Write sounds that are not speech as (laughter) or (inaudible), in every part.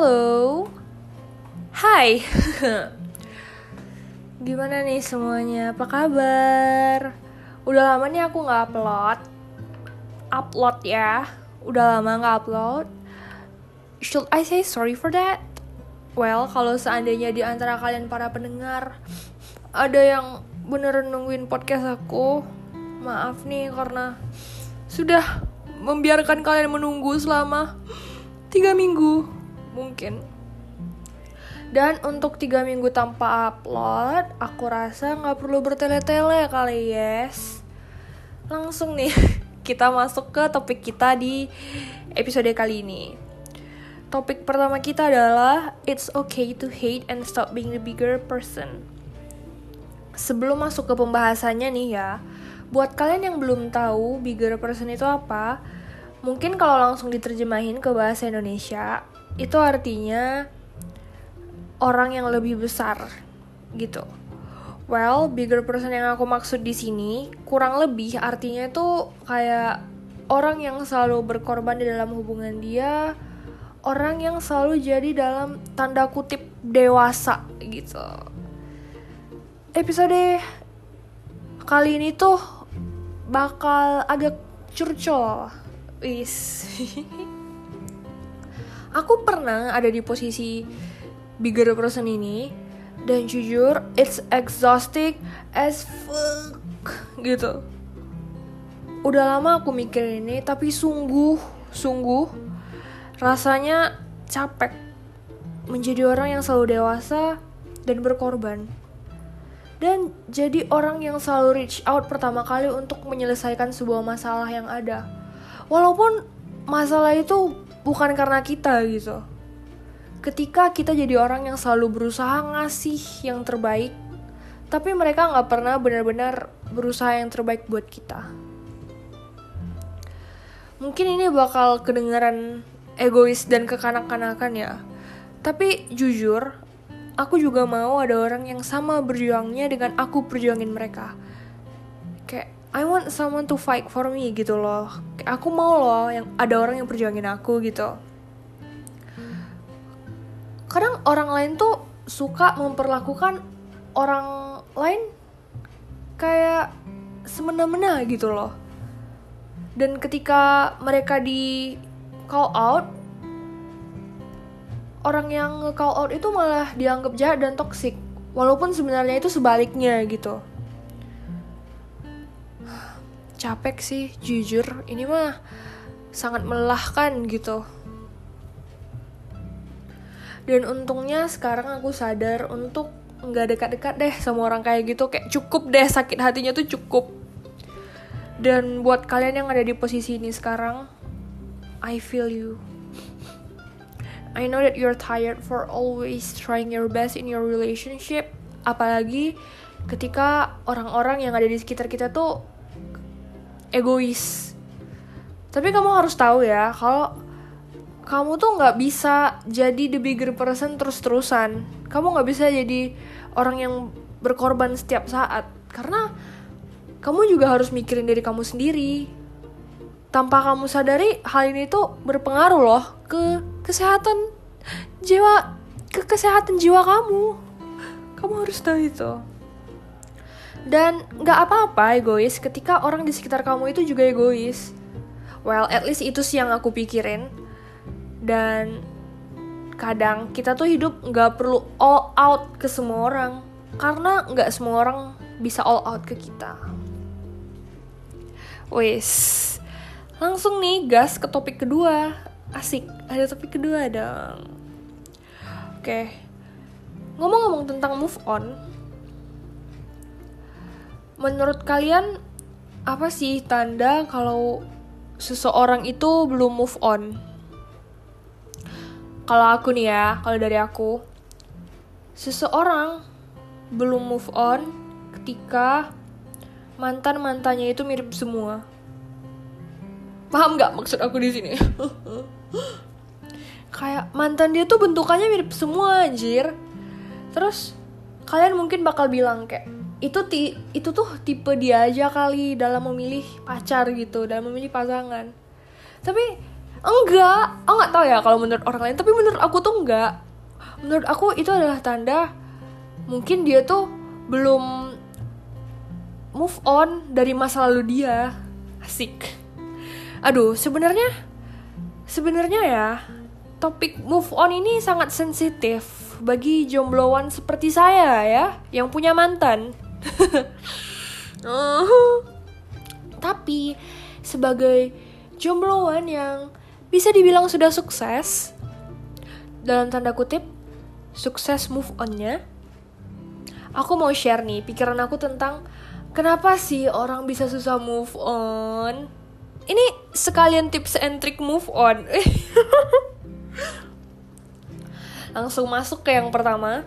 Halo. Hai. (laughs) Gimana nih semuanya? Apa kabar? Udah lama nih aku nggak upload. Upload ya. Udah lama nggak upload. Should I say sorry for that? Well, kalau seandainya di antara kalian para pendengar ada yang beneran nungguin podcast aku, maaf nih karena sudah membiarkan kalian menunggu selama tiga minggu mungkin. Dan untuk tiga minggu tanpa upload aku rasa nggak perlu bertele-tele kali yes. Langsung nih (laughs) kita masuk ke topik kita di episode kali ini. Topik pertama kita adalah it's okay to hate and stop being the bigger person. Sebelum masuk ke pembahasannya nih ya buat kalian yang belum tahu bigger person itu apa Mungkin kalau langsung diterjemahin ke bahasa Indonesia, itu artinya orang yang lebih besar gitu. Well, bigger person yang aku maksud di sini kurang lebih artinya itu kayak orang yang selalu berkorban di dalam hubungan dia, orang yang selalu jadi dalam tanda kutip dewasa gitu. Episode kali ini tuh bakal agak curcol Wis. (laughs) aku pernah ada di posisi bigger person ini dan jujur it's exhausting as fuck gitu. Udah lama aku mikir ini tapi sungguh sungguh rasanya capek menjadi orang yang selalu dewasa dan berkorban dan jadi orang yang selalu reach out pertama kali untuk menyelesaikan sebuah masalah yang ada walaupun masalah itu bukan karena kita gitu. Ketika kita jadi orang yang selalu berusaha ngasih yang terbaik tapi mereka nggak pernah benar-benar berusaha yang terbaik buat kita. Mungkin ini bakal kedengaran egois dan kekanak-kanakan ya. Tapi jujur aku juga mau ada orang yang sama berjuangnya dengan aku perjuangin mereka. Kayak I want someone to fight for me gitu loh. Aku mau loh yang ada orang yang perjuangin aku gitu. Kadang orang lain tuh suka memperlakukan orang lain kayak semena-mena gitu loh. Dan ketika mereka di call out, orang yang call out itu malah dianggap jahat dan toxic. Walaupun sebenarnya itu sebaliknya gitu capek sih jujur. Ini mah sangat melelahkan gitu. Dan untungnya sekarang aku sadar untuk nggak dekat-dekat deh sama orang kayak gitu. Kayak cukup deh sakit hatinya tuh cukup. Dan buat kalian yang ada di posisi ini sekarang I feel you. I know that you're tired for always trying your best in your relationship. Apalagi ketika orang-orang yang ada di sekitar kita tuh egois. Tapi kamu harus tahu ya kalau kamu tuh nggak bisa jadi the bigger person terus-terusan. Kamu nggak bisa jadi orang yang berkorban setiap saat. Karena kamu juga harus mikirin diri kamu sendiri. Tanpa kamu sadari hal ini tuh berpengaruh loh ke kesehatan jiwa ke kesehatan jiwa kamu. Kamu harus tahu itu dan nggak apa-apa egois ketika orang di sekitar kamu itu juga egois. Well, at least itu sih yang aku pikirin. Dan kadang kita tuh hidup nggak perlu all out ke semua orang. Karena nggak semua orang bisa all out ke kita. Wes, langsung nih gas ke topik kedua. Asik, ada topik kedua dong. Oke, ngomong-ngomong tentang move on, menurut kalian apa sih tanda kalau seseorang itu belum move on? Kalau aku nih ya, kalau dari aku, seseorang belum move on ketika mantan mantannya itu mirip semua. Paham nggak maksud aku di sini? (laughs) Kayak mantan dia tuh bentukannya mirip semua anjir. Terus kalian mungkin bakal bilang kayak itu ti itu tuh tipe dia aja kali dalam memilih pacar gitu dalam memilih pasangan. Tapi enggak. Oh nggak tahu ya kalau menurut orang lain tapi menurut aku tuh enggak. Menurut aku itu adalah tanda mungkin dia tuh belum move on dari masa lalu dia. Asik. Aduh sebenarnya sebenarnya ya topik move on ini sangat sensitif bagi jombloan seperti saya ya yang punya mantan (laughs) tapi sebagai jombloan yang bisa dibilang sudah sukses dalam tanda kutip sukses move onnya aku mau share nih pikiran aku tentang kenapa sih orang bisa susah move on. Ini sekalian tips and trick move on. (laughs) Langsung masuk ke yang pertama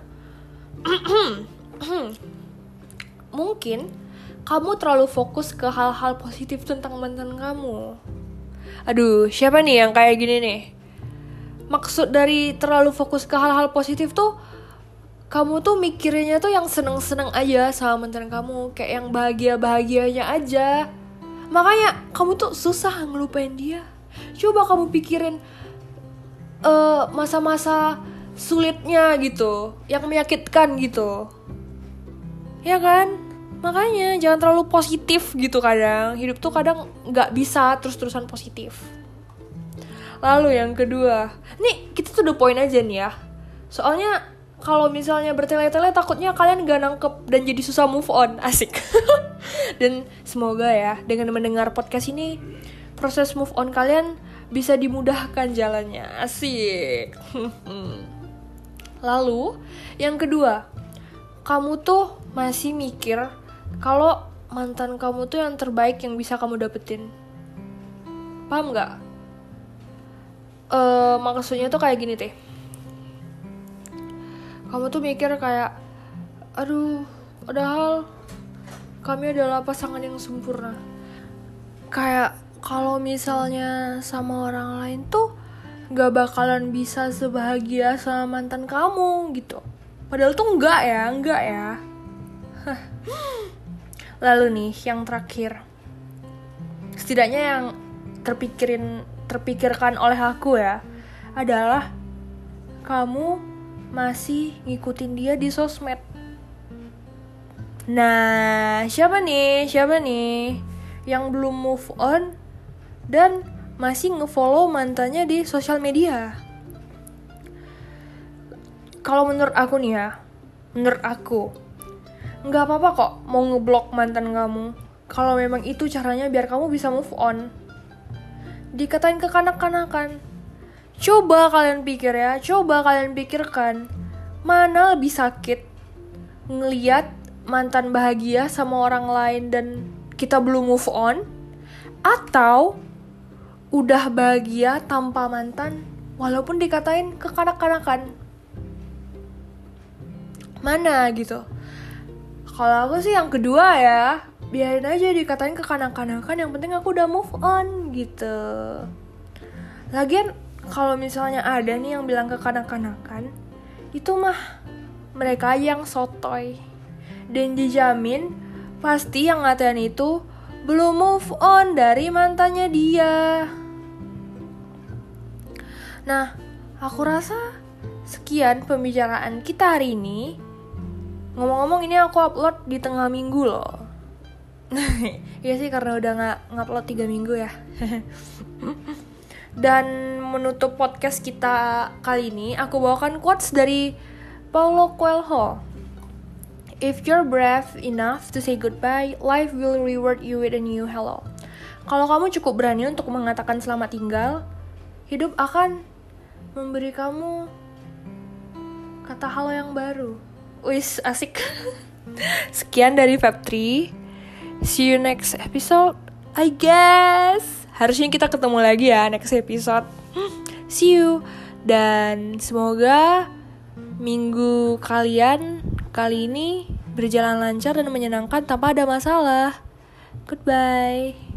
(clears throat) mungkin kamu terlalu fokus ke hal-hal positif tentang mantan kamu Aduh, siapa nih yang kayak gini nih? Maksud dari terlalu fokus ke hal-hal positif tuh kamu tuh mikirnya tuh yang seneng-seneng aja sama mantan kamu, kayak yang bahagia-bahagianya aja. Makanya kamu tuh susah ngelupain dia. Coba kamu pikirin uh, masa-masa sulitnya gitu, yang menyakitkan gitu. Ya kan? makanya jangan terlalu positif gitu kadang. Hidup tuh kadang nggak bisa terus-terusan positif. Lalu yang kedua nih kita tuh the point aja nih ya. Soalnya kalau misalnya bertele-tele takutnya kalian gak nangkep dan jadi susah move on. (laughs) Asik. Dan semoga ya dengan mendengar podcast ini proses move on kalian bisa dimudahkan jalannya. Asik. (laughs) Lalu yang kedua kamu tuh masih mikir kalau mantan kamu tuh yang terbaik yang bisa kamu dapetin. Paham nggak? Uh, maksudnya tuh kayak gini teh. Kamu tuh mikir kayak aduh padahal kami adalah pasangan yang sempurna. Kayak kalau misalnya sama orang lain tuh gak bakalan bisa sebahagia sama mantan kamu gitu padahal tuh enggak ya enggak ya Lalu nih, yang terakhir. Setidaknya yang terpikirin terpikirkan oleh aku ya adalah kamu masih ngikutin dia di sosmed. Nah, siapa nih? Siapa nih yang belum move on dan masih ngefollow mantannya di sosial media? Kalau menurut aku nih ya, menurut aku, nggak apa-apa kok mau ngeblok mantan kamu. Kalau memang itu caranya biar kamu bisa move on. Dikatain kekanak-kanakan coba kalian pikir ya coba kalian pikirkan mana lebih sakit? Ngeliat mantan bahagia sama orang lain dan kita belum move on? Atau udah bahagia tanpa mantan walaupun dikatain kekanak-kanakan mana gitu kalau aku sih yang kedua ya, biarin aja dikatain ke kanak-kanakan, yang penting aku udah move on gitu. Lagian kalau misalnya ada nih yang bilang ke kanak-kanakan, itu mah mereka yang sotoy. Dan dijamin pasti yang ngatain itu belum move on dari mantannya dia. Nah, aku rasa sekian pembicaraan kita hari ini. Ngomong-ngomong ini aku upload di tengah minggu loh. (laughs) Iya sih karena udah nggak ngupload tiga minggu ya. (laughs) Dan menutup podcast kita kali ini, aku bawakan quotes dari Paulo Coelho. If you're brave enough to say goodbye, life will reward you with a new hello. Kalau kamu cukup berani untuk mengatakan selamat tinggal, hidup akan memberi kamu kata halo yang baru. Wis asik. Sekian dari Fab 3. See you next episode. I guess. Harusnya kita ketemu lagi ya next episode. See you. Dan semoga minggu kalian kali ini berjalan lancar dan menyenangkan tanpa ada masalah. Goodbye.